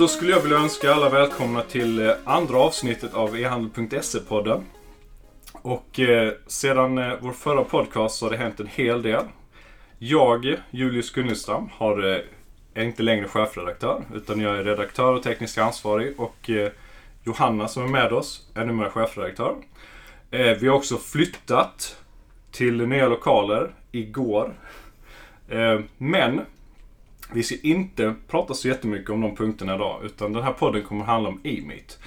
då skulle jag vilja önska alla välkomna till eh, andra avsnittet av e-handel.se-podden. Och eh, sedan eh, vår förra podcast så har det hänt en hel del. Jag, Julius Gunnestam, har, eh, är inte längre chefredaktör utan jag är redaktör och teknisk ansvarig. Och eh, Johanna som är med oss är numera chefredaktör. Eh, vi har också flyttat till nya lokaler igår. Eh, men vi ska inte prata så jättemycket om de punkterna idag, utan den här podden kommer handla om e-meet.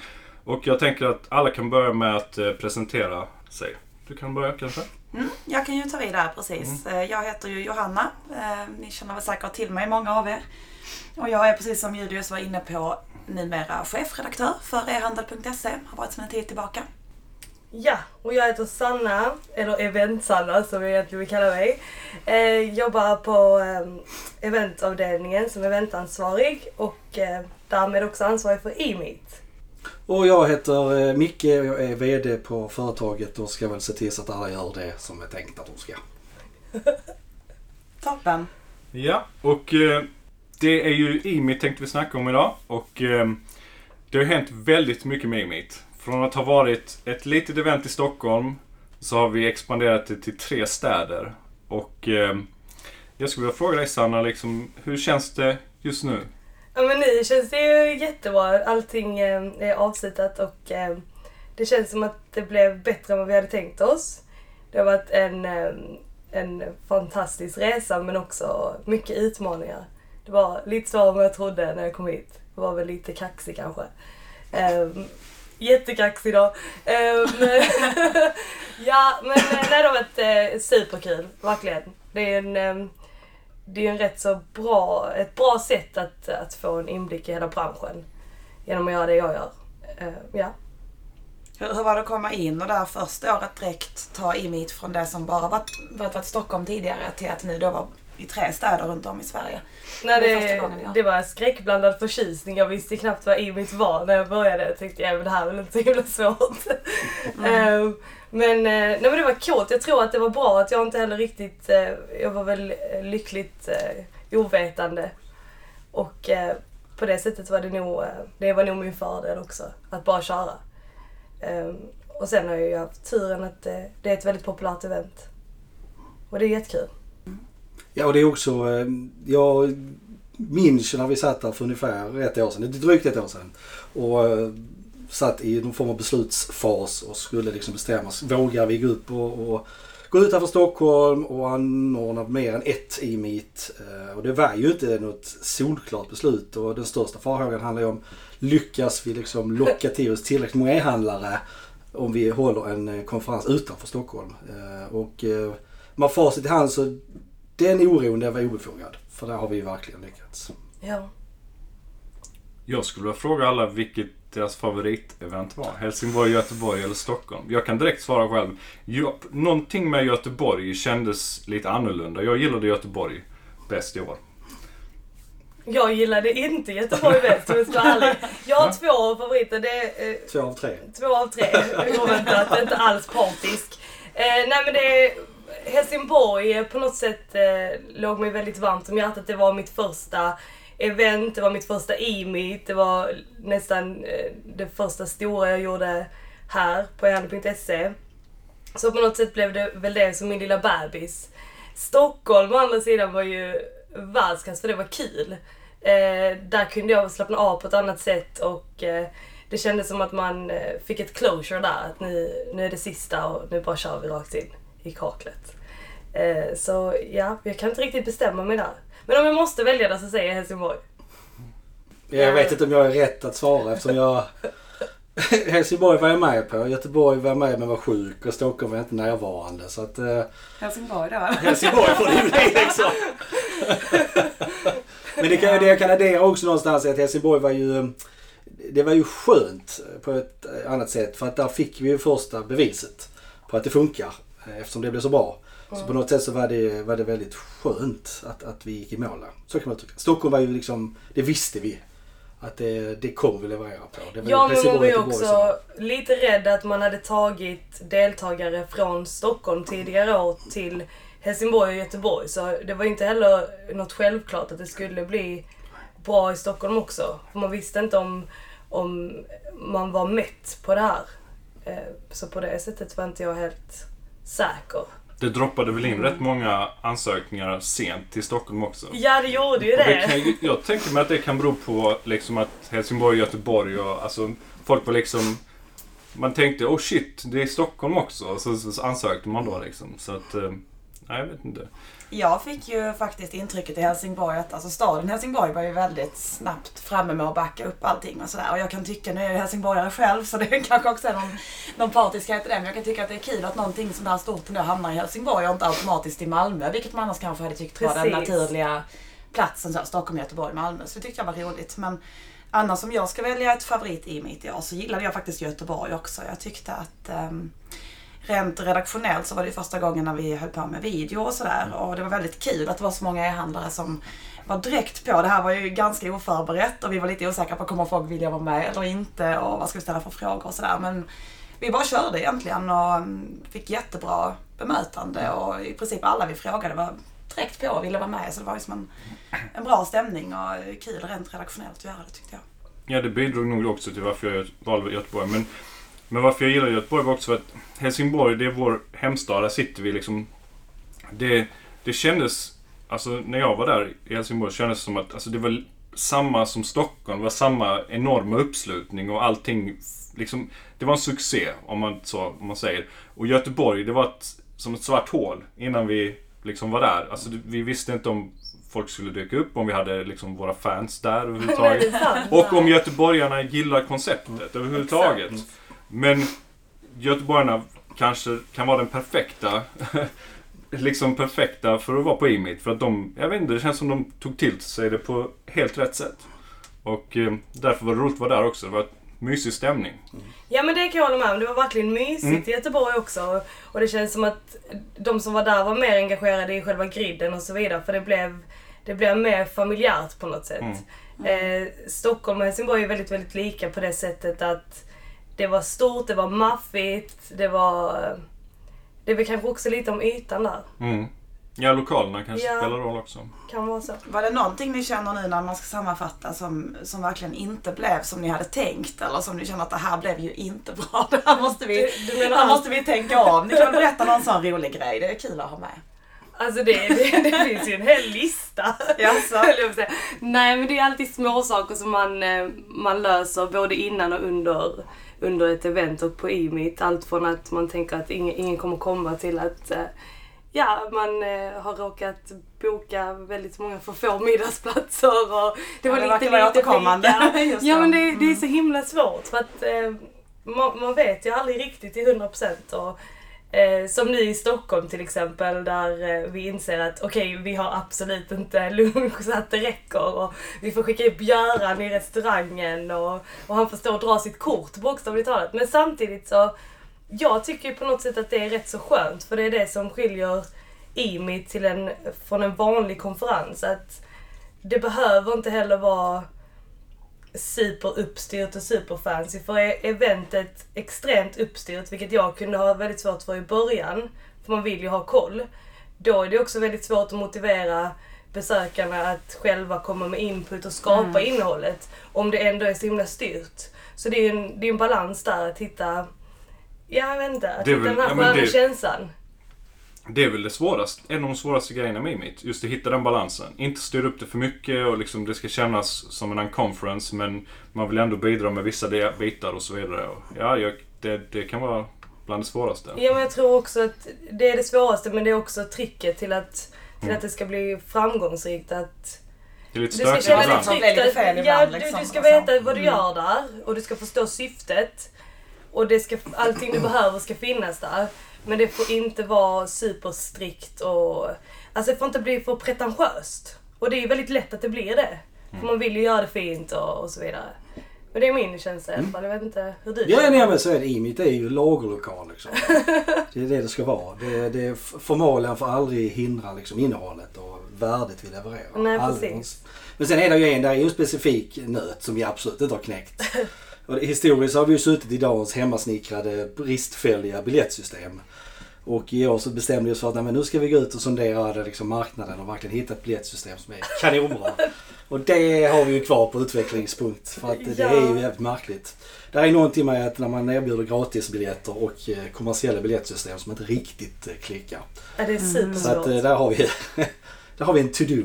Och jag tänker att alla kan börja med att eh, presentera sig. Du kan börja kanske? Mm, jag kan ju ta vid där precis. Eh, Jag heter ju Johanna. Eh, Ni känner väl säkert till mig, många av er. Och jag är precis som Julius var inne på numera chefredaktör för e-handel.se. Har varit sedan en tid tillbaka. Ja, och jag heter Sanna, eller Event-Sanna som jag egentligen vill kalla mig. Eh, jobbar på eh, eventavdelningen som eventansvarig och eh, därmed också ansvarig för e-meet. Och jag heter eh, Micke och jag är VD på företaget och ska väl se till så att alla gör det som är tänkt att de ska. Toppen! Ja, och eh, det är ju e-meet tänkte vi snacka om idag. Och eh, det har hänt väldigt mycket med e-meet. Från att ha varit ett litet event i Stockholm så har vi expanderat det till tre städer. Och eh, jag skulle vilja fråga dig Sanna, liksom, hur känns det just nu? Ja men nu känns det ju jättebra. Allting eh, är avslutat och eh, det känns som att det blev bättre än vad vi hade tänkt oss. Det har varit en, eh, en fantastisk resa men också mycket utmaningar. Det var lite svårare än vad jag trodde när jag kom hit. Jag var väl lite kaxig kanske. Ehm, Jättekaxig idag. Um, ehm, ja men nej, det har varit eh, superkul, verkligen. Det är en um, det är en rätt så bra, ett bra sätt att, att få en inblick i hela branschen. Genom att göra det jag gör. Uh, ja. Hur, hur var det att komma in och där första året direkt ta e-meet från det som bara varit, varit, varit Stockholm tidigare till att nu då vara i tre städer runt om i Sverige? När Det det, gången, ja. det var skräckblandad förtjusning. Jag visste knappt vad Imit var när jag började. Jag tänkte ja, det här är väl inte så himla svårt. Eh, men, eh, nej, men det var coolt. Jag tror att det var bra att jag inte heller riktigt... eh, Jag var väl eh, lyckligt ovetande. Och på det sättet var det nog, det var nog min fördel också. Att bara köra. Eh, och sen har jag ju haft turen att det är ett väldigt populärt event. Och det är jättekul. Ja och det är också, eh, jag minns ju när vi satt där för ungefär ett år sedan, det drygt ett år sedan. Och eh, satt i någon form av beslutsfas och skulle liksom oss. Vågar vi gå upp och, och gå utanför Stockholm och anordna mer än ett e-meet? Eh, och det var ju inte något solklart beslut och den största farhågan handlar ju om lyckas vi liksom locka till oss tillräckligt många e-handlare om vi håller en konferens utanför Stockholm. Och med facit i hand så den oron den var obefogad. För där har vi verkligen lyckats. Ja. Jag skulle vilja fråga alla vilket deras favoritevent var. Helsingborg, Göteborg eller Stockholm. Jag kan direkt svara själv. Jag, någonting med Göteborg kändes lite annorlunda. Jag gillade Göteborg bäst i år. Jag gillade inte Göteborg bäst om jag ska vara ärlig. Jag har två favoriter. Det är eh, Två av tre. två av tre. Oväntat, inte alls partisk. Eh, nej men det är Helsingborg eh, på något sätt eh, låg mig väldigt varmt om hjärtat. Det var mitt första event, det var mitt första e-meet, det var nästan eh, det första stora jag gjorde här på ehandel.se. Så på något sätt blev det väl det som min lilla bebis. Stockholm å andra sidan var ju världsklass för det var kul. Eh, där kunde jag slappna av på ett annat sätt och eh, det kändes som att man eh, fick ett closure där. Att nu, nu är det sista och nu bara kör vi rakt in i kaklet. Eh, så ja, jag kan inte riktigt bestämma mig där. Men om jag måste välja där så säger jag Helsingborg. Jag vet inte om jag är rätt att svara eftersom jag... Helsingborg var jag med på. Göteborg var jag med men var sjuk och Stockholm var jag inte närvarande. Så att eh, Helsingborg då? Helsingborg får det bli liksom. Men det, kan, det jag kan addera också någonstans är att Helsingborg var ju... Det var ju skönt på ett annat sätt för att där fick vi ju första beviset på att det funkar eftersom det blev så bra. Så på något sätt så var det, var det väldigt skönt att, att vi gick i mål där. Så kan man tycka. Stockholm var ju liksom, det visste vi. Att det, det kommer vi leverera på. Det var Ja, men man var ju också som- lite rädd att man hade tagit deltagare från Stockholm tidigare år till Helsingborg och Göteborg. Så det var inte heller något självklart att det skulle bli bra i Stockholm också. För man visste inte om, om man var mätt på det här. Eh, Så på det sättet var inte jag helt säker. Det droppade väl in rätt många ansökningar sent till Stockholm också. Ja, det gjorde ju det det. kan, jag tänker mig att det kan bero på liksom att Helsingborg, Göteborg och alltså folk var liksom... Man tänkte oh shit, det är Stockholm också. Och så, så, så ansökte man då liksom. Så att... Nej, jag vet inte. Jag fick ju faktiskt intrycket i Helsingborg att alltså staden Helsingborg var ju väldigt snabbt framme med att backa upp allting och sådär. Och jag kan tycka, nu är jag ju helsingborgare själv så det kanske också är någon, någon partiskhet i det. Men jag kan tycka att det är kul att någonting sånt här stort nu hamnar i Helsingborg och inte automatiskt i Malmö. Vilket man annars kanske hade tyckt var den naturliga platsen. Så här, Stockholm, Göteborg, Malmö. Så det tyckte jag var roligt. Men annars om jag ska välja ett favorit i mitt år så gillade jag faktiskt Göteborg också. Jag tyckte att ehm, rent redaktionellt så var det första gången när vi höll på med video och sådär. Och det var väldigt kul att det var så många e-handlare som var direkt på. Det här var ju ganska oförberett och vi var lite osäkra på kommer folk vilja vara med eller inte och vad ska vi ställa för frågor och sådär. Men vi bara körde egentligen och mm, fick jättebra bemötande och i princip alla vi frågade var direkt på och ville vara med. Så det var liksom en, en bra stämning och kul rent redaktionellt att göra det tyckte jag. Ja, det bidrog nog också till varför jag valde Göteborg. Men, men varför jag gillar Göteborg var också för att Helsingborg, det är vår hemstad. Där sitter vi liksom. Det, det kändes, alltså när jag var där i Helsingborg kändes det som att alltså, det var samma som Stockholm. Det var samma enorma uppslutning och allting. Liksom, det var en succé om man, så, om man säger. Och Göteborg, det var ett, som ett svart hål innan vi liksom var där. Alltså, vi visste inte om folk skulle dyka upp, om vi hade liksom våra fans där överhuvudtaget. Och om göteborgarna gillar konceptet överhuvudtaget. Men göteborgarna kanske kan vara den perfekta liksom perfekta för att vara på Imit. För att de, jag vet inte, det känns som de tog till sig det på helt rätt sätt. Och eh, därför var det roligt att vara där också. Det var mysig stämning. Ja men det kan jag hålla med om. Det var verkligen mysigt Mm. i Göteborg också. Och det känns som att de som var där var mer engagerade i själva griden och så vidare. För det blev, det blev mer familjärt på något sätt. Eh, Stockholm och Helsingborg är väldigt, väldigt lika på det sättet att det var stort, det var maffigt, det var... Det är väl kanske också lite om ytan där. Mm. Ja, lokalerna kanske Ja. spelar roll också. Kan vara så. Var det någonting ni känner nu när man ska sammanfatta som, som verkligen inte blev som ni hade tänkt? Eller som ni känner att det här blev ju inte bra. Det här måste vi, Du- du menar här måste vi tänka om. Ni kan berätta någon sån rolig grej? Det är kul att ha med. Alltså det, det, det finns ju en hel lista. Jaså? Nej men det är alltid små saker som man, eh, man löser både innan och under, under ett event och på Imit. Allt från att man tänker att ingen, ingen kommer komma till att eh, ja, man eh, har råkat boka väldigt många för få middagsplatser och det var Ja, det lite vara lite återkommande. fika. Ja det. men det, det är Mm. så himla svårt för att eh, man, man vet ju aldrig riktigt till 100% och Eh, som nu i Stockholm till exempel där eh, vi inser att okej vi har absolut inte lunch så att det räcker och vi får skicka upp Göran i restaurangen och, och han får stå och dra sitt kort bokstavligt talat. Men samtidigt så, jag tycker ju på något sätt att det är rätt så skönt för det är det som skiljer IMI till en, från en vanlig konferens. Att det behöver inte heller vara superuppstyrt och superfancy. För är eventet extremt uppstyrt, vilket jag kunde ha väldigt svårt för i början, för man vill ju ha koll. Då är det också väldigt svårt att motivera besökarna att själva komma med input och skapa innehållet. Om det ändå är så himla styrt. Så det är ju en, det är en balans där att hitta, ja jag vet inte, att Det är hitta väl- den här ja, sköna det- känslan. Det är väl det svåraste, en av de svåraste grejerna med Imit. Just att hitta den balansen. Inte styra upp det för mycket och liksom det ska kännas som en unconference men man vill ändå bidra med vissa bitar och så vidare. Och ja, jag, det, det kan vara bland det svåraste. Ja men jag tror också att det är det svåraste men det är också tricket till att, till Mm. att det ska bli framgångsrikt. Att Det är lite du ska stökigt känna lite dig ibland. tryggt. fel att- ja, ibland, du, liksom, du ska veta vad du Mm. gör där och du ska förstå syftet. Och det ska, allting du behöver ska finnas där. Men det får inte vara superstrikt och... Alltså det får inte bli för pretentiöst. Och det är ju väldigt lätt att det blir det. För man vill ju göra det fint och, och så vidare. Men det är min känsla i alla fall. Jag vet inte hur du Ja, nej, men så är det. Imit är ju lagerlokal liksom. Det är det det ska vara. Det, det, formalian får aldrig hindra liksom, innehållet och värdet vi levererar. Nej, Aldrig. precis. Men sen är det ju en, där är ju en specifik nöt som vi absolut inte har knäckt. Och historiskt har vi ju suttit i dagens hemmasnickrade bristfälliga biljettsystem. Och i år så bestämde vi oss för att nej, men nu ska vi gå ut och sondera det, liksom, marknaden och verkligen hitta ett biljettsystem som är kanonbra. Och det har vi ju kvar på utvecklingspunkt. För att det Ja. är ju jävligt märkligt. Det är någonting med att när man erbjuder gratisbiljetter och eh, kommersiella biljettsystem som inte riktigt eh, klickar. Ja, det är Så att eh, supersvårt. där har vi, där har vi en to-do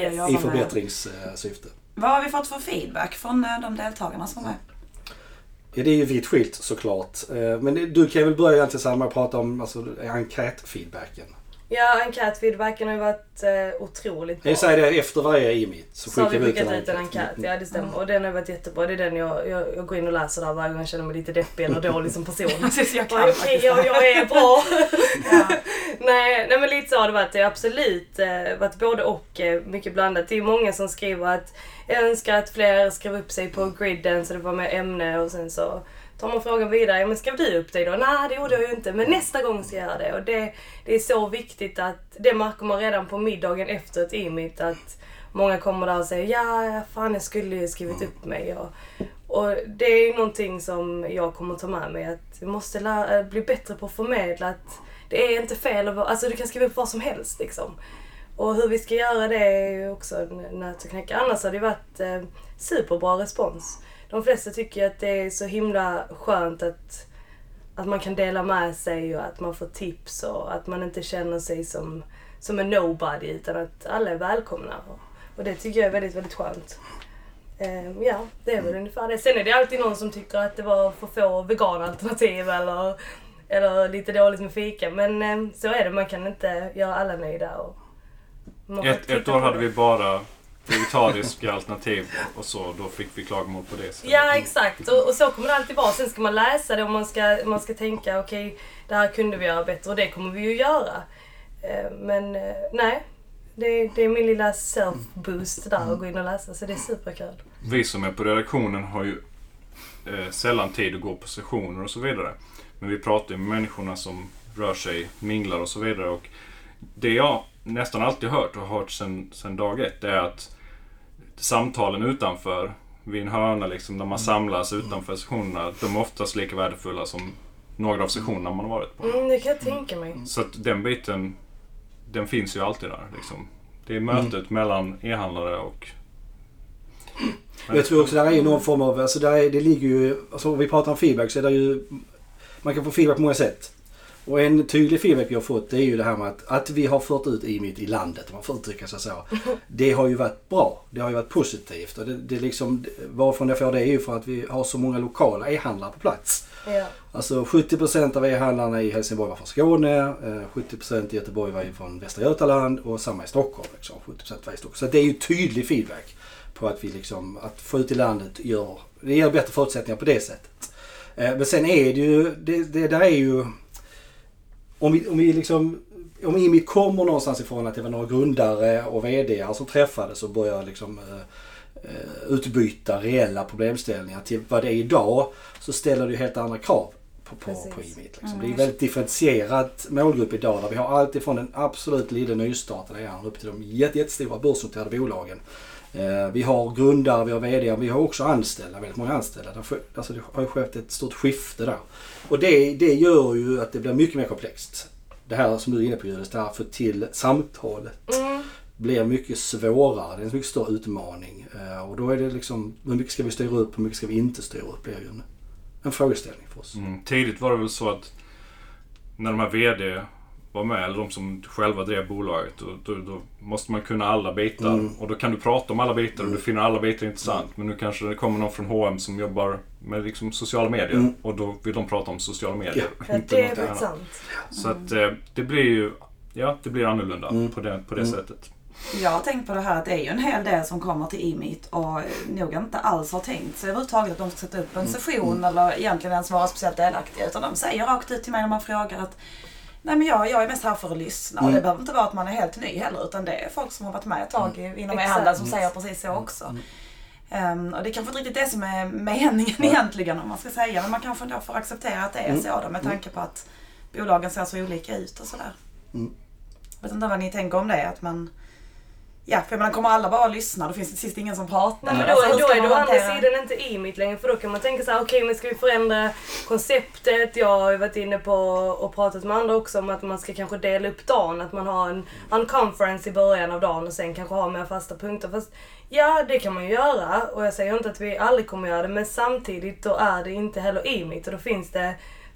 Yes. att i förbättringssyfte. Vad har vi fått för feedback från eh, de deltagarna som var med? Ja, det är ju vitt skilt såklart. Eh, men du kan väl börja egentligen samma prata om alltså, enkätfeedbacken. Ja, enkätfeedbacken har ju varit eh, otroligt bra. Jag säger det efter varje e-meet så skickar vi ut skickat ut en enkät. enkät, ja det stämmer. Och den har varit jättebra. Det är den jag, jag, jag går in och läser där varje gång jag känner mig lite deppig eller dålig som person. Precis, jag kan Okej, jag, jag är bra. Ja. nej, nej men lite så har det varit. Det har absolut eh, varit både och eh, mycket blandat. Det är många som skriver att jag önskar att fler skrev upp sig på griden så det var med ämne och sen så tar man frågan vidare. Men skrev du upp dig då? Nej det gjorde jag ju inte men nästa gång ska jag göra det. Och det, det är så viktigt att det märker man redan på middagen efter ett e-meet att många kommer där och säger ja fan jag skulle ju skrivit upp mig. Och, och det är ju någonting som jag kommer ta med mig att vi måste lära, eh, bli bättre på att förmedla att det är inte fel att vara, alltså du kan skriva upp vad som helst liksom. Och hur vi ska göra det är ju också en nöt att knäcka. Annars har det varit eh, superbra respons. De flesta tycker att det är så himla skönt att, att man kan dela med sig och att man får tips och att man inte känner sig som, som en nobody utan att alla är välkomna. Och, det tycker jag är väldigt, väldigt skönt. Eh, ja, det är väl ungefär det. Sen är det alltid någon som tycker att det var för få veganalternativ eller, eller lite dåligt med fika. Men eh, så är det, man kan inte göra alla nöjda. Ett, ett år hade vi bara vegetariska alternativ och så. Då fick vi klagomål på det. istället. Ja exakt och, och så kommer det alltid vara. Sen ska man läsa det och man ska, man ska tänka okej det här kunde vi göra bättre och det kommer vi ju göra. Eh, Men eh, nej, det, det är min lilla self-boost där att gå in och läsa så det är superkul. Vi som är på redaktionen har ju eh, sällan tid att gå på sessioner och så vidare. Men vi pratar ju med människorna som rör sig, minglar och så vidare. Och det jag nästan alltid hört och har hört sedan sen dag ett det är att samtalen utanför, vid en hörna liksom, där man samlas utanför sessionerna, de är oftast lika värdefulla som några av sessionerna man har varit på. Mm, det kan jag tänka mig. Så att den biten, den finns ju alltid där. Liksom. Det är mötet mellan e-handlare och... Och Jag tror också där är ju någon form av, alltså där är, det ligger ju, alltså om vi pratar om feedback så är det ju, man kan få feedback på många sätt. Och en tydlig feedback vi har fått det är ju det här med att, att vi har fört ut e-meet i landet, om man får uttrycka sig så. Det har ju varit bra. Det har ju varit positivt. Och det, det liksom, varifrån jag får det är ju för att vi har så många lokala e-handlare på plats. Ja. Alltså 70% av e-handlarna i Helsingborg var från Skåne, eh, 70% i Göteborg var från Västra Götaland och samma i Stockholm. Liksom, 70% var i Stockholm. Så det är ju tydlig feedback på att vi liksom, att få ut i landet gör, det ger bättre förutsättningar på det sättet. Eh, Men sen är det ju, det, det där är ju, om vi, om vi liksom, om IMIT kommer någonstans ifrån att det var några grundare och VD som träffades och började liksom eh, eh, utbyta reella problemställningar till vad det är idag så ställer det ju helt andra krav på, på, Precis. på IMIT. Liksom. Det är en väldigt differentierad målgrupp idag där vi har allt ifrån den absolut lilla nystartade igen upp till de jätte- jättestora börsnoterade bolagen. Eh, vi har grundare, vi har VD, vi har också anställda, väldigt många anställda. Alltså det har ju skett ett stort skifte där. Och det, det gör ju att det blir mycket mer komplext. Det här som du är inne på Julius, det här att få till samtalet Mm. blir mycket svårare. Det är en mycket större utmaning. Eh, Och då är det liksom, hur mycket ska vi styra upp, hur mycket ska vi inte styra upp? blir ju en, en frågeställning för oss. Mm, tidigt var det väl så att när de här VD var med, eller de som själva drev bolaget, då, då, då måste man kunna alla bitar. Mm. Och då kan du prata om alla bitar och du finner alla bitar intressant. Men nu kanske det kommer någon från H&M som jobbar med liksom sociala medier Mm. och då vill de prata om sociala medier. Ja, inte det är sant. Så att eh, det blir ju Ja, det blir annorlunda Mm. på det, på det Mm. sättet. Jag har tänkt på det här att det är ju en hel del som kommer till e-meet och nog inte alls har tänkt sig överhuvudtaget att de ska sätta upp en session eller egentligen ens vara speciellt delaktiga. Utan de säger rakt ut till mig när man frågar att Nej men jag, jag är mest här för att lyssna och Mm. det behöver inte vara att man är helt ny heller utan det är folk som har varit med ett tag inom Exakt. e-handeln som säger precis så också. Ehm, och det är kanske inte riktigt det som är meningen egentligen om man ska säga men man kanske då får acceptera att det är Mm. så då med tanke på att bolagen ser så olika ut och sådär. Mm. Jag vet inte vad ni tänker om det att man Ja, för menar, kommer alla bara lyssna då finns det sist ingen som pratar. Nej, men då, Alltså, då är man det å andra sidan inte i mitt längre för då kan man tänka så här: okej men ska vi förändra konceptet? Jag har ju varit inne på och pratat med andra också om att man ska kanske dela upp dagen. Att man har en, har en conference i början av dagen och sen kanske ha mer fasta punkter. Fast ja, det kan man ju göra och jag säger inte att vi aldrig kommer göra det men samtidigt då är det inte heller i mitt och då finns det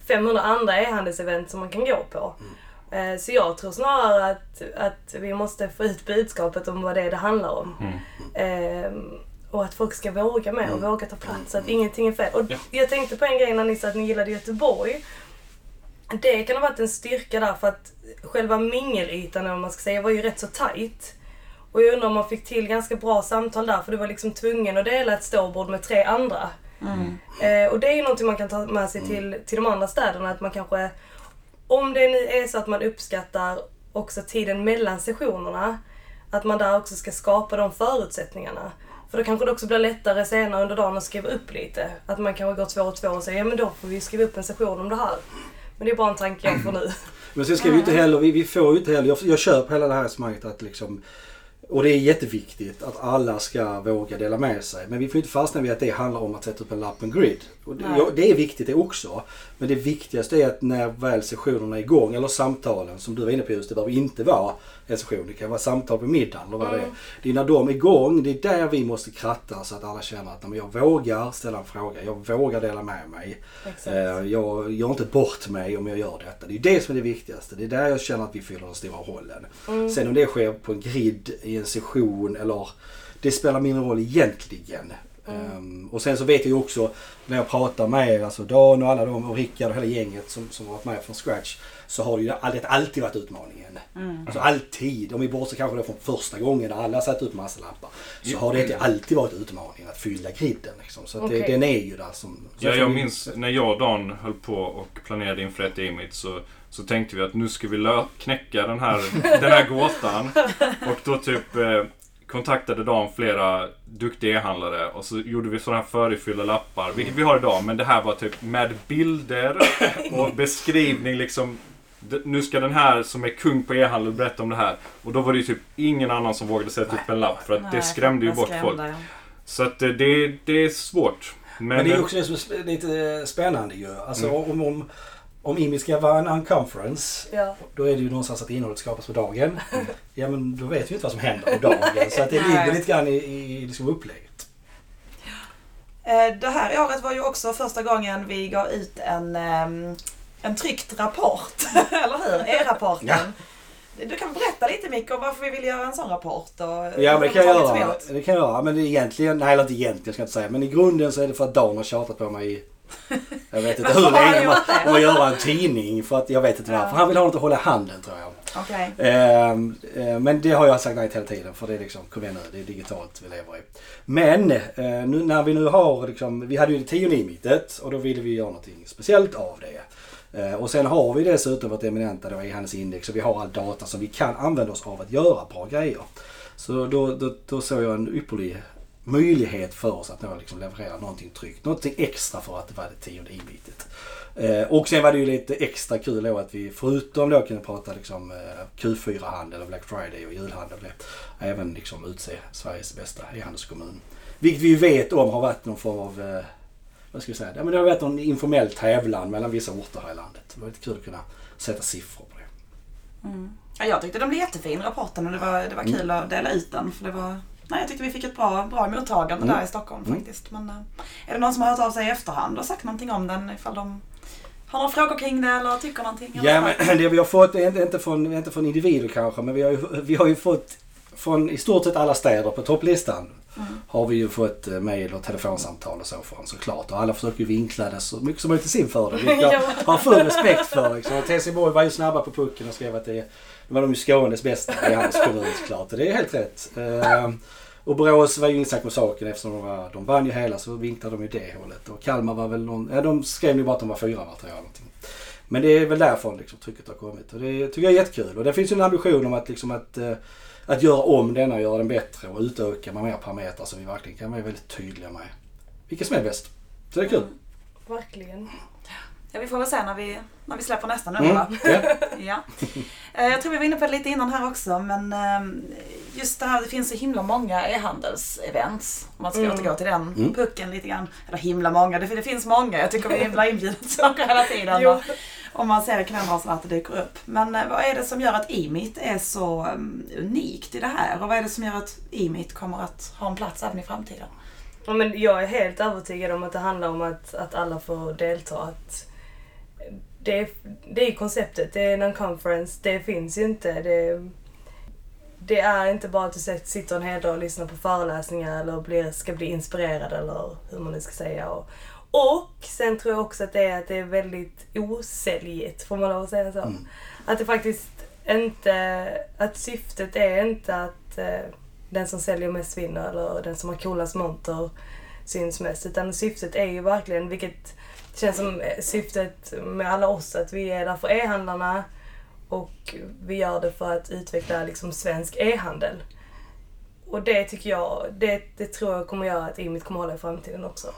500 andra e-handelsevent som man kan gå på. Eh, Så jag tror snarare att, att vi måste få ut budskapet om vad det är det handlar om. Ehm, och att folk ska våga med och våga ta plats, så att ingenting är fel. Och Ja. jag tänkte på en grej när ni sa att ni gillade Göteborg. Det kan ha varit en styrka där för att själva mingelytan, eller vad man ska säga, var ju rätt så tight. Och jag undrar om man fick till ganska bra samtal där, för du var liksom tvungen att dela ett ståbord med tre andra. Eh, och det är ju någonting man kan ta med sig till, till de andra städerna, att man kanske, om det nu är så att man uppskattar också tiden mellan sessionerna, att man där också ska skapa de förutsättningarna. För då kanske det också blir lättare senare under dagen att skriva upp lite. Att man kanske går två och två och säger ja men då får vi skriva upp en session om det här. Men det är bara en tanke jag får nu. Men sen ska vi inte heller, vi, vi får ju inte heller, jag, jag köper hela det här resonemanget att liksom och det är jätteviktigt att alla ska våga dela med sig. Men vi får inte fastna vid att det handlar om att sätta upp en lapp en grid. Och det, ja, det är viktigt det också. Men det viktigaste är att när väl sessionerna är igång, eller samtalen som du var inne på just, det behöver inte vara en session. Det kan vara samtal på middagen eller vad det är. Det är när de är igång, det är där vi måste kratta så att alla känner att "Nej, men jag vågar ställa en fråga, jag vågar dela med mig. Exakt. Eh, Jag gör inte bort mig om jag gör detta. Det är det som är det viktigaste. Det är där jag känner att vi fyller den stora rollen. Sen om det sker på en grid i en session eller det spelar mindre roll egentligen. Ehm, och sen så vet jag ju också när jag pratar med er, alltså Dan och alla de och Rickard och hela gänget som, som har varit med från scratch. Så har det ju det alltid varit utmaningen. Alltså alltid. Om vi bortser kanske då från första gången när alla satt upp massa lappar. Så har det alltid varit utmaningen att fylla griden. Liksom. Så att det, den är ju där som... Ja, jag minns när jag och Dan höll på och planerade inför ett Emit så, så tänkte vi att nu ska vi lö- knäcka den här, den här gåtan. Och då typ eh, kontaktade Dan flera duktiga e-handlare och så gjorde vi sådana här förifyllda lappar, vilket vi har idag. Men det här var typ med bilder och beskrivning liksom. Nu ska den här som är kung på e-handel berätta om det här. Och då var det ju typ ingen annan som vågade sätta upp en lapp för att det skrämde ju bort skrämde, folk. Så att eh, det, det är svårt. Men, Men det är också det som är lite spännande ju. Alltså om, om, om IMI ska vara en unconference Ja. då är det ju någonstans att innehållet skapas på dagen. Ja men då vet vi inte vad som händer på dagen. Så att det ligger lite grann i, i liksom upplägget. Eh, Det här året var ju också första gången vi gav ut en, ehm, en tryckt rapport. Eller hur? E-rapporten. Ja. Du kan berätta lite Micke om varför vi ville göra en sån rapport. Och Ja men det kan jag göra. Det kan jag göra. Men egentligen, nej eller inte egentligen ska jag inte säga. Men i grunden så är det för att Dan har tjatat på mig i jag vet inte hur länge. Om att göra en tidning. För att jag vet inte varför. Ja. Han vill ha något att hålla i handen tror jag. Okej. Ehm, eh, men det har jag sagt nej till hela tiden för det är liksom, kom igen nu, det är digitalt vi lever i. Men eh, nu, när vi nu har liksom, vi hade ju det tionde mitet och då ville vi göra någonting speciellt av det. Eh, och sen har vi dessutom vårt eminenta då e index och vi har all data som vi kan använda oss av att göra bra grejer. Så då, då, då såg jag en ypperlig möjlighet för oss att nå liksom leverera någonting tryggt. Någonting extra för att det var det tionde inbitet. Eh, och sen var det ju lite extra kul då att vi förutom då kunde prata liksom eh, Q4-handel och Black Friday och julhandel även liksom utse Sveriges bästa e-handelskommun. Vilket vi vet om har varit någon form av, eh, vad ska vi säga, ja, men det har varit någon informell tävlan mellan vissa orter här i landet. Det var lite kul att kunna sätta siffror på det. Ja, jag tyckte den blev jättefin rapporten och det var, det var kul att dela ut den. För det var, nej, jag tyckte vi fick ett bra, bra mottagande Mm. där i Stockholm Mm. faktiskt. Men eh, är det någon som har hört av sig i efterhand och sagt någonting om den ifall de har några frågor kring det eller tycker någonting? Ja men det vi har fått, är inte, inte, från, inte från individer kanske, men vi har, ju, vi har ju fått från i stort sett alla städer på topplistan har vi ju fått eh, mejl och telefonsamtal och så från såklart. Och alla försöker ju vinkla det så mycket som möjligt till sin fördel. Vilket jag Ja. har full respekt för. Liksom. Och TC Borg var ju snabba på pucken och skrev att det, det var de ju Skånes bästa i hans kommun såklart. Och det är helt rätt. Eh, och Borås var ju inget snack med saken eftersom de, var, de vann ju hela så vinklade de ju det hållet. Och Kalmar var väl någon, ja de skrev ju bara att de var fyra var tror jag. Någonting. Men det är väl därifrån liksom, trycket har kommit. Och det tycker jag är jättekul. Och det finns ju en ambition om att, liksom, att, eh, att göra om denna och göra den bättre och utöka med mer parametrar som vi verkligen kan vara väldigt tydliga med vilket som är bäst. Så det är kul. Mm, verkligen. Ja, vi får väl se när vi, när vi släpper nästa va? Mm. Ja. Ja. Eh, Jag tror vi var inne på det lite innan här också men eh, just det här, det finns så himla många e-handelsevents. Om man ska Mm. återgå till den Mm. pucken lite grann. Eller himla många, det, det finns många. Jag tycker vi blir inbjudna till saker hela tiden. Om man ser i kalendern att det dyker upp. Men eh, vad är det som gör att e-meet är så unikt i det här? Och vad är det som gör att e-meet kommer att ha en plats även i framtiden? Ja, men jag är helt övertygad om att det handlar om att, att alla får delta. Att det, det är konceptet, det är en conference, det finns ju inte. Det, det är inte bara att du sit- sitter en hel dag och lyssnar på föreläsningar eller blir, ska bli inspirerad eller hur man nu ska säga. Och, och sen tror jag också att det är att det är väldigt osäljigt, får man lov att säga så. Mm. Att det faktiskt inte, att syftet är inte att eh, den som säljer mest vinner eller den som har coolast monter syns mest. Utan syftet är ju verkligen, vilket känns som eh, syftet med alla oss, att vi är där för e-handlarna och vi gör det för att utveckla liksom svensk e-handel. Och det tycker jag, det, det tror jag kommer göra att Imit kommer hålla i framtiden också.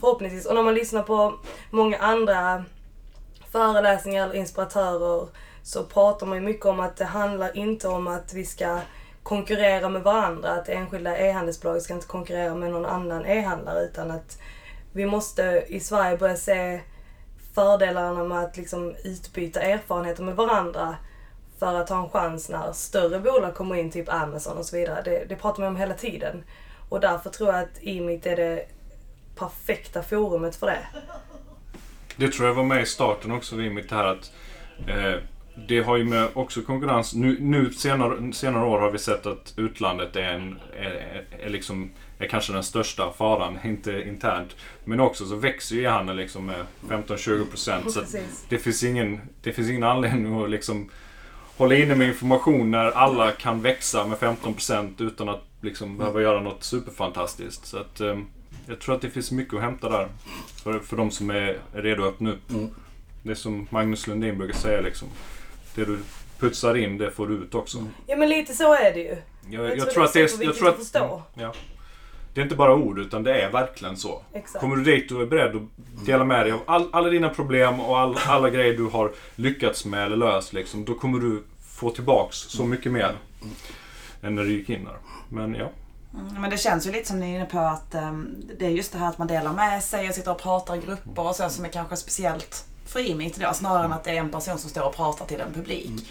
Förhoppningsvis. Och när man lyssnar på många andra föreläsningar eller inspiratörer så pratar man ju mycket om att det handlar inte om att vi ska konkurrera med varandra, att enskilda e-handelsbolag ska inte konkurrera med någon annan e-handlare utan att vi måste i Sverige börja se fördelarna med att liksom utbyta erfarenheter med varandra för att ha en chans när större bolag kommer in, typ Amazon och så vidare. Det, det pratar man om hela tiden. Och därför tror jag att Imit är det perfekta forumet för det. Det tror jag var med i starten också vid det här att eh, det har ju med också konkurrens. Nu, nu senare, senare år har vi sett att utlandet är, en, är, är, är liksom är kanske den största faran, inte internt. Men också så växer ju e-handeln liksom med 15-20 procent. Så att Precis. det finns, ingen, det finns ingen anledning att liksom hålla inne med information när alla kan växa med 15 procent utan att liksom behöva göra något superfantastiskt. Så att, eh, jag tror att det finns mycket att hämta där. För, för de som är redo att öppna upp. Mm. Det är som Magnus Lundin brukar säga liksom. Det du putsar in, det får du ut också. Mm. Ja men lite så är det ju. Jag, Jag tror tror att det är. Jag tror att att, förstå. Ja. Det är inte bara ord, utan det är verkligen så. Exakt. Kommer du dit och är beredd att dela med dig av all, alla dina problem och all, alla grejer du har lyckats med eller löst, liksom, då kommer du få tillbaks så mycket mer än när du gick in där. Men ja. Mm, Men det känns ju lite som ni är inne på att ehm, det är just det här att man delar med sig och sitter och pratar i grupper och så som är kanske speciellt för Imit då, snarare än att det är en person som står och pratar till en publik.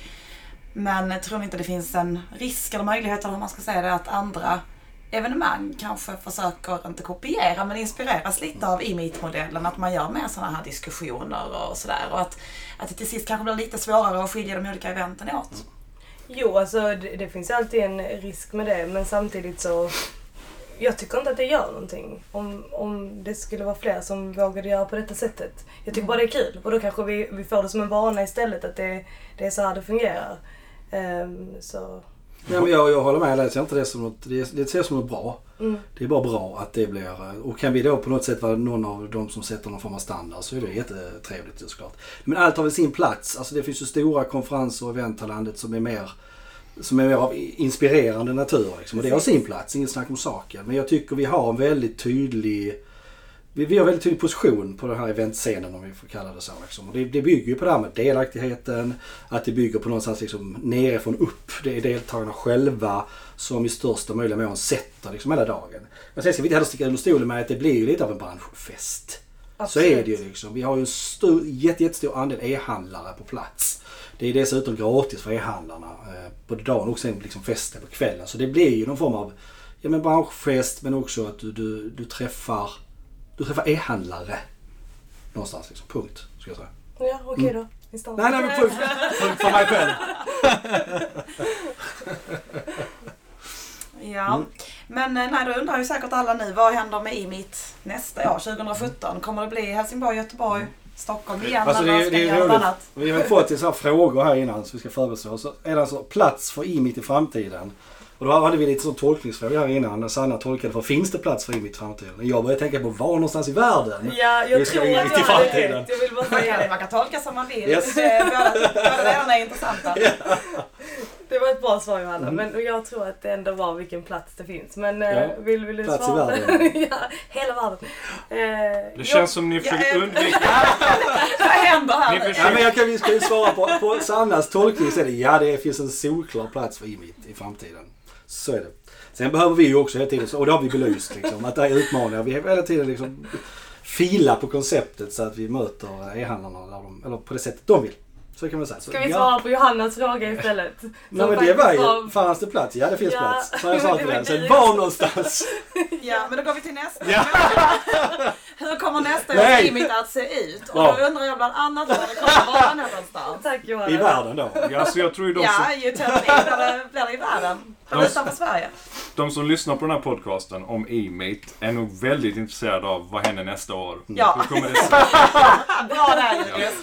Men eh, tror ni inte det finns en risk eller möjlighet, eller hur man ska säga det, att andra evenemang kanske försöker, inte kopiera, men inspireras lite av Imit-modellen. Att man gör mer sådana här diskussioner och sådär. Och att, att det till sist kanske blir lite svårare att skilja de olika eventen åt. Jo, alltså det, det finns alltid en risk med det men samtidigt så jag tycker inte att det gör någonting om, om det skulle vara fler som vågade göra på detta sättet. Jag tycker bara det är kul och då kanske vi, vi får det som en vana istället att det, det är så här det fungerar. Ehm, så, Ja, men jag, jag håller med. Jag ser inte det som något, det, det ser som något bra. mm. Det är bara bra att det blir... Och kan vi då på något sätt vara någon av de som sätter någon form av standard så är det jättetrevligt såklart. Men allt har väl sin plats. Alltså det finns ju stora konferenser och event som är mer som är av inspirerande natur. Liksom. Och det har sin plats, inget snack om saken. Men jag tycker vi har en väldigt tydlig vi, vi har väldigt tydlig position på den här eventscenen om vi får kalla det så. Liksom. Och det, det bygger ju på det här med delaktigheten, att det bygger på någonstans liksom nerifrån upp. Det är deltagarna själva som i största möjliga mån sätter liksom hela dagen. Men sen ska vi inte heller sticka under stolen med att det blir ju lite av en branschfest. Så är det ju liksom. Vi har ju en stor, jätte, jättestor andel e-handlare på plats. Det är dessutom gratis för e-handlarna eh, både dagen och sen liksom festen på kvällen. Så det blir ju någon form av ja, men branschfest men också att du, du, du träffar du träffar e-handlare. Någonstans liksom. Punkt. Ska jag säga. Ja, okej då. Vi stannar. Nej, nej men punkt. punkt för mig själv. Ja, Mm. men eh, nej, då undrar ju säkert alla nu, vad händer med IMIT nästa år, 2017? Kommer det bli Helsingborg, Göteborg, Stockholm igen Alltså, det är- det är roligt. annat? Vi har fått här frågor här innan så vi ska oss. Så är det alltså plats för IMIT i framtiden? Och då hade vi lite sån tolkningsfråga här innan. Sanna tolkade för finns det plats för i framtiden? Jag började tänka på var någonstans i världen? Ja, jag Vi ska tror att jag hade framtiden. Jag vill bara säga det. man kan tolka som man vill. Yes. Eh, Båda, delarna är intressanta. Det var ett bra svar Johanna, Mm. men jag tror att det ändå var vilken plats det finns. Men eh, Ja, vill, vill du plats i svara? världen. ja, hela världen. Eh, Det jag- känns som ni försöker undvika... Vad händer Ni här? försöker- Ja, men jag kan, vi ska ju svara på, på Sannas tolkning så är det ja det finns en solklar plats för IMIT i framtiden. Så är det. Sen behöver vi ju också hela tiden, och det har vi belyst, liksom, att det är utmaningar. Vi har hela tiden liksom fila på konceptet så att vi möter e-handlarna eller på det sättet de vill. Så kan man säga. Så, Ska vi ja. svara på Johannas fråga istället? Nej Som men det var ju, var- fanns det plats? Ja det finns Ja. plats. Så jag sa till den. Sen var någonstans? Ja, men då går vi till nästa. Ja. Hur kommer nästa Nej. års imit att se ut? Och Ja. då undrar jag bland annat var det kommer vara någonstans. Tack Johanna. I världen då. Ja, alltså jag tror ju de som, Ja, blir det, blir det i världen. Utanför Sverige. de som lyssnar på den här podcasten om e-mate är nog väldigt intresserade av vad händer nästa år. Ja. Hur kommer det se ut? Bra där Julius.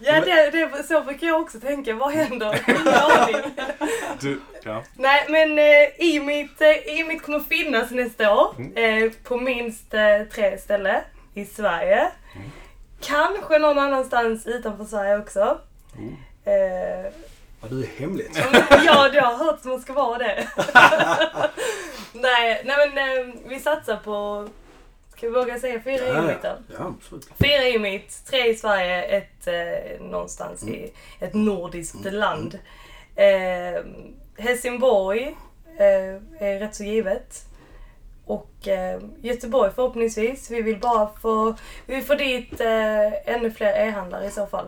Ja, det, det, så brukar jag också tänka. Vad händer? Du, ja. Nej, men eh, e-meet, eh, e-meet kommer finnas nästa år eh, på minst eh, tre ställen i Sverige. Kanske någon annanstans utanför Sverige också. Eh, Ja, du är hemligt. ja, det har hört som man ska vara det. nej, nej, men eh, vi satsar på, ska vi våga säga fyra Ja, ja. då? ja absolut. Fyra e-meet, tre i Sverige, ett eh, någonstans i ett nordiskt land. Eh, Helsingborg eh, är rätt så givet. Och eh, Göteborg förhoppningsvis. Vi vill bara få, vi vill få dit eh, ännu fler e-handlare i så fall.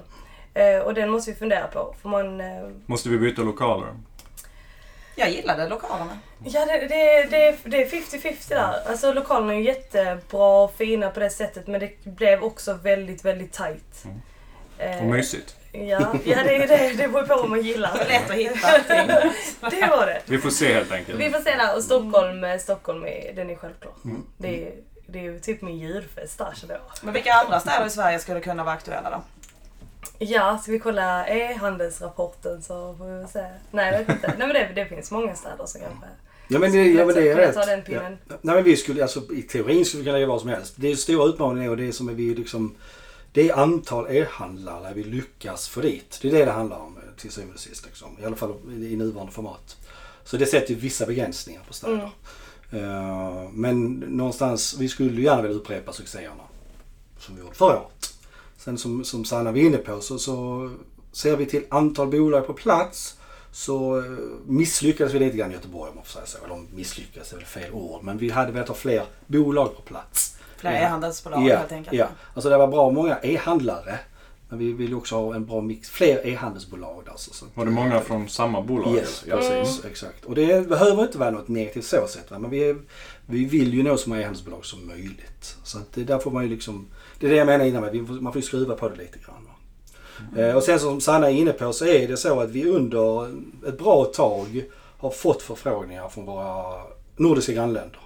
Eh, och den måste vi fundera på. För man, eh, Måste vi byta lokaler? Jag gillade lokalerna. Ja, det, det, det, det är 50-50 där. Alltså lokalerna är jättebra och fina på det sättet men det blev också väldigt, väldigt tight. Eh, Och mysigt. Ja, ja det, det, det beror på vad man gillar. Lätt att hitta. Det var det. Vi får se helt enkelt. Vi får se där. Och Stockholm, eh, Stockholm är, den är självklar. Mm. Det, är, det är typ min julfest där känner jag. Men vilka andra städer i Sverige skulle kunna vara aktuella då? Ja, ska vi kolla e-handelsrapporten så får vi se. Nej, jag vet inte. Nej men det, det finns många städer som kanske... Ja men det, ja, men det är rätt. den Ja. Nej men vi skulle, alltså i teorin skulle vi kunna göra vad som helst. Det är stora utmaningen och det som är vi liksom det är antal e-handlare vi lyckas få dit. Det är det det handlar om eh, till syvende och sist. Liksom. I alla fall i nuvarande format. Så det sätter ju vissa begränsningar på städer. Eh, men någonstans, vi skulle gärna vilja upprepa succéerna. Som vi gjorde förra året. Sen som, som Sanna var inne på så, så ser vi till antal bolag på plats så eh, misslyckades vi lite grann i Göteborg om man får säga så. Eller misslyckades är väl fel ord. Men vi hade velat ha fler bolag på plats. Fler e-handelsbolag Ja, helt enkelt. ja. Alltså det var bra många e-handlare. Men vi vill också ha en bra mix, fler e-handelsbolag där. Så, Var det många från samma bolag? Yes, Ja. precis. Exakt. Och det behöver inte vara något negativt så sett. Va? Men vi, är, vi vill ju nå så många e-handelsbolag som möjligt. Så att det, där får man ju liksom... Det är det jag menar innan. får, man får ju skruva på det lite grann. Va? Eh, och sen som Sanna är inne på så är det så att vi under ett bra tag har fått förfrågningar från våra nordiska grannländer.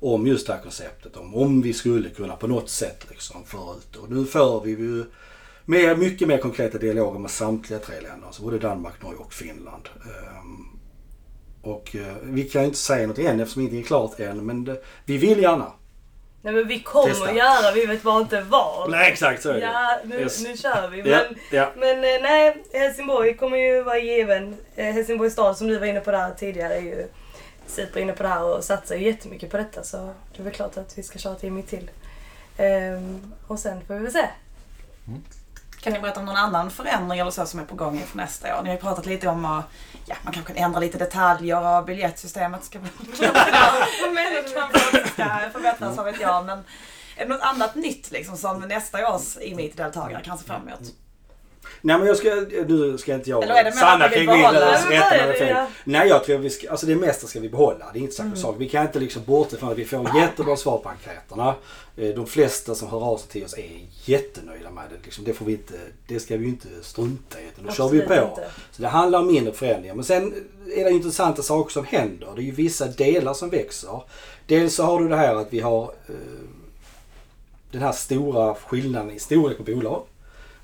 Om just det här konceptet. Om, om vi skulle kunna på något sätt liksom föra ut det. Och nu för vi ju mer, mycket mer konkreta dialoger med samtliga tre länder. Alltså både Danmark, Norge och Finland. Ehm, och eh, vi kan ju inte säga något än eftersom ingenting är klart än. Men det, vi vill gärna. Nej men vi kommer Testa. göra, vi vet bara inte vad. Nej exakt så är det. Ja, nu, Yes. nu kör vi. Men, Ja, ja. men eh, nej, Helsingborg kommer ju vara given. Eh, Helsingborgs stad som du var inne på där tidigare är ju super inne på det här och satsar ju jättemycket på detta så det är väl klart att vi ska köra till mitt till. Ehm, och sen får vi väl se. Kan ni berätta om någon annan förändring eller så som är på gång inför nästa år? Ni har ju pratat lite om att ja, man kanske kan ändra lite detaljer och biljettsystemet ska kanske ska förbättras, vad vet jag. Men är det något annat nytt liksom, som nästa års e-meet-deltagare kan se fram emot? Nej men jag ska, nu ska inte jag Eller är det Sanna vi vill kring min behålla? rätt Nej, men vad är eller det? fel. Nej jag tror vi ska, alltså det mesta ska vi behålla. Det är inte samma Mm. sak. Vi kan inte liksom bortse från att vi får jättebra svar på enkäterna. Eh, De flesta som hör av sig till oss är jättenöjda med det. Liksom, det, får vi inte, det ska vi ju inte strunta i. Utan då kör vi Absolut på. inte. Så det handlar om mindre förändringar. Men sen är det intressanta saker som händer. Det är ju vissa delar som växer. Dels så har du det här att vi har eh, den här stora skillnaden i storlek på bolag.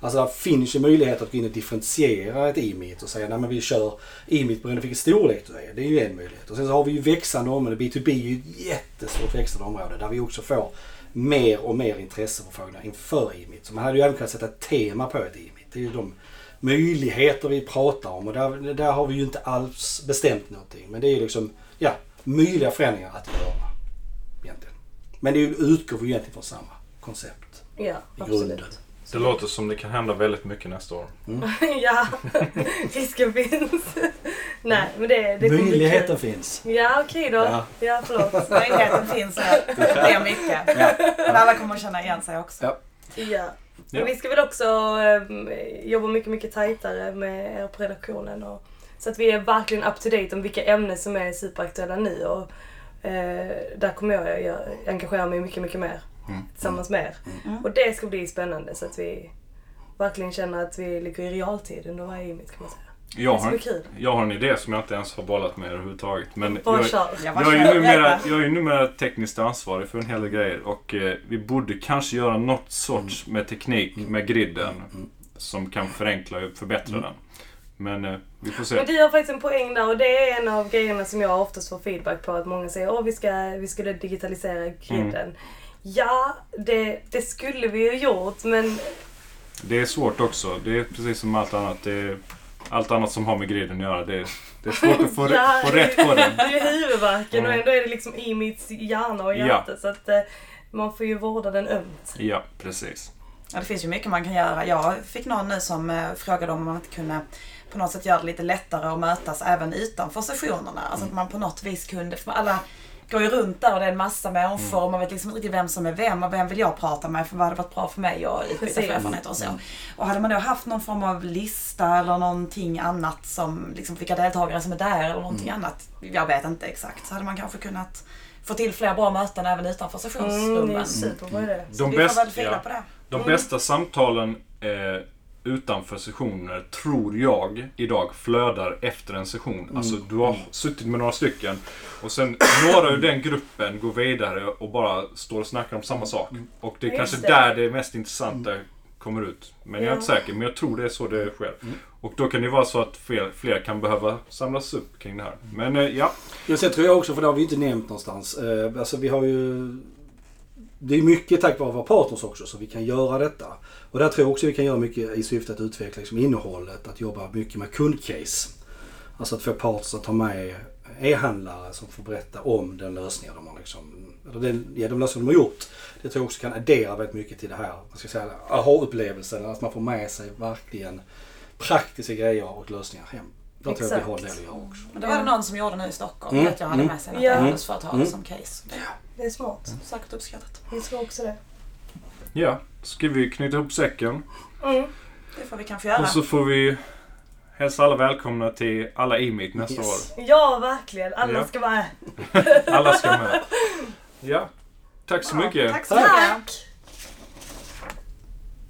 Alltså det finns ju möjlighet att gå in och differentiera ett e-meet och säga nej men vi kör e-meet beroende på vilken storlek du är. Det är ju en möjlighet. Och sen så har vi ju växande områden. B2B är ju ett jättestort växande område där vi också får mer och mer intresseförfrågningar inför e-meet. Så man hade ju även kunnat sätta ett tema på ett e-meet. Det är ju de möjligheter vi pratar om och där, där har vi ju inte alls bestämt någonting. Men det är ju liksom, ja, möjliga förändringar att göra. Egentligen. Men det ju- utgår vi egentligen från samma koncept Ja, absolut. grunden. Det låter som det kan hända väldigt mycket nästa år. ja, risken finns. Nej, men det, det Möjligheten finns. Ja, okej då. Ja. Ja, förlåt. Möjligheten finns att det blir mycket. Men alla kommer att känna igen sig också. Ja. Ja. Men Ja. vi ska väl också eh, jobba mycket, mycket tajtare med er på redaktionen. Och, så att vi är verkligen up to date om vilka ämnen som är superaktuella nu. Och, eh, där kommer jag göra- engagera mig mycket, mycket mer Mm. Tillsammans med er. Mm. Och det ska bli spännande så att vi verkligen känner att vi ligger i realtid under varje image kan man säga. Jag har, jag har en idé som jag inte ens har bollat med överhuvudtaget. Men jag. Jag är numera, jag är numera tekniskt ansvarig för en hel del grejer och eh, vi borde kanske göra något sorts med teknik med griden som kan förenkla och förbättra den. Men eh, vi får se. Men du har faktiskt en poäng där och det är en av grejerna som jag oftast får feedback på. Att många säger att vi, ska, vi skulle digitalisera griden. Ja, det, det skulle vi ju gjort men Det är svårt också. Det är precis som allt annat. Det är, allt annat som har med griden att göra. Det är, det är svårt att få, Ja, få rätt på den. det är huvudvärken och Mm. ändå är det liksom i mitt hjärna och Ja. hjärta. Så att eh, man får ju vårda den ömt. Ja, precis. Ja, det finns ju mycket man kan göra. Jag fick någon nu som eh, frågade om man inte kunde på något sätt göra det lite lättare att mötas även utanför sessionerna. Alltså att man på något vis kunde, för alla går ju runt där och det är en massa människor och man vet liksom inte riktigt vem som är vem och vem vill jag prata med för vad hade varit bra för mig och utbyta för erfarenheter och så. Och hade man då haft någon form av lista eller någonting annat som liksom vilka deltagare som är där eller någonting annat. Jag vet inte exakt. Så hade man kanske kunnat få till fler bra möten även utanför Mm, det sessionsrummen. är superbra idé. De, bäst, ja, på det. de bästa samtalen eh, utanför sessioner tror jag idag flödar efter en session. Alltså du har suttit med några stycken och sen några ur den gruppen går vidare och bara står och snackar om samma sak. Och det är Ja, kanske det. där det mest intressanta kommer ut. Men jag är Ja. inte säker, men jag tror det är så det sker. Och då kan det vara så att fler, fler kan behöva samlas upp kring det här. Men eh, ja, Ja, sen tror jag också, för det har vi inte nämnt någonstans. Eh, alltså vi har ju... Det är mycket tack vare våra partners också så vi kan göra detta. Och där tror jag också vi kan göra mycket i syfte att utveckla liksom, innehållet. Att jobba mycket med kundcase. Alltså att få partners att ta med e-handlare som får berätta om den lösningen de har liksom, eller den, ja, de lösningar de har gjort. Det tror jag också kan addera väldigt mycket till det här, vad ska jag säga, aha-upplevelsen. Att man får med sig verkligen praktiska grejer och lösningar hem. Där tror jag vi del att göra också. Men det var det någon som gjorde nu i Stockholm. Mm. Vet jag hade med sig något Ja. handelsföretag Mm. som case. Det Det är smart. är säkert uppskattat. Jag tror också det. ja. Ska vi knyta ihop säcken? Mm. Det får vi kanske göra. Och så får vi hälsa alla välkomna till alla e-meet nästa Yes. år. Ja, verkligen. Alla Ja. ska vara med. Alla ska med. Ja. Tack så mycket. Tack så mycket. Tack!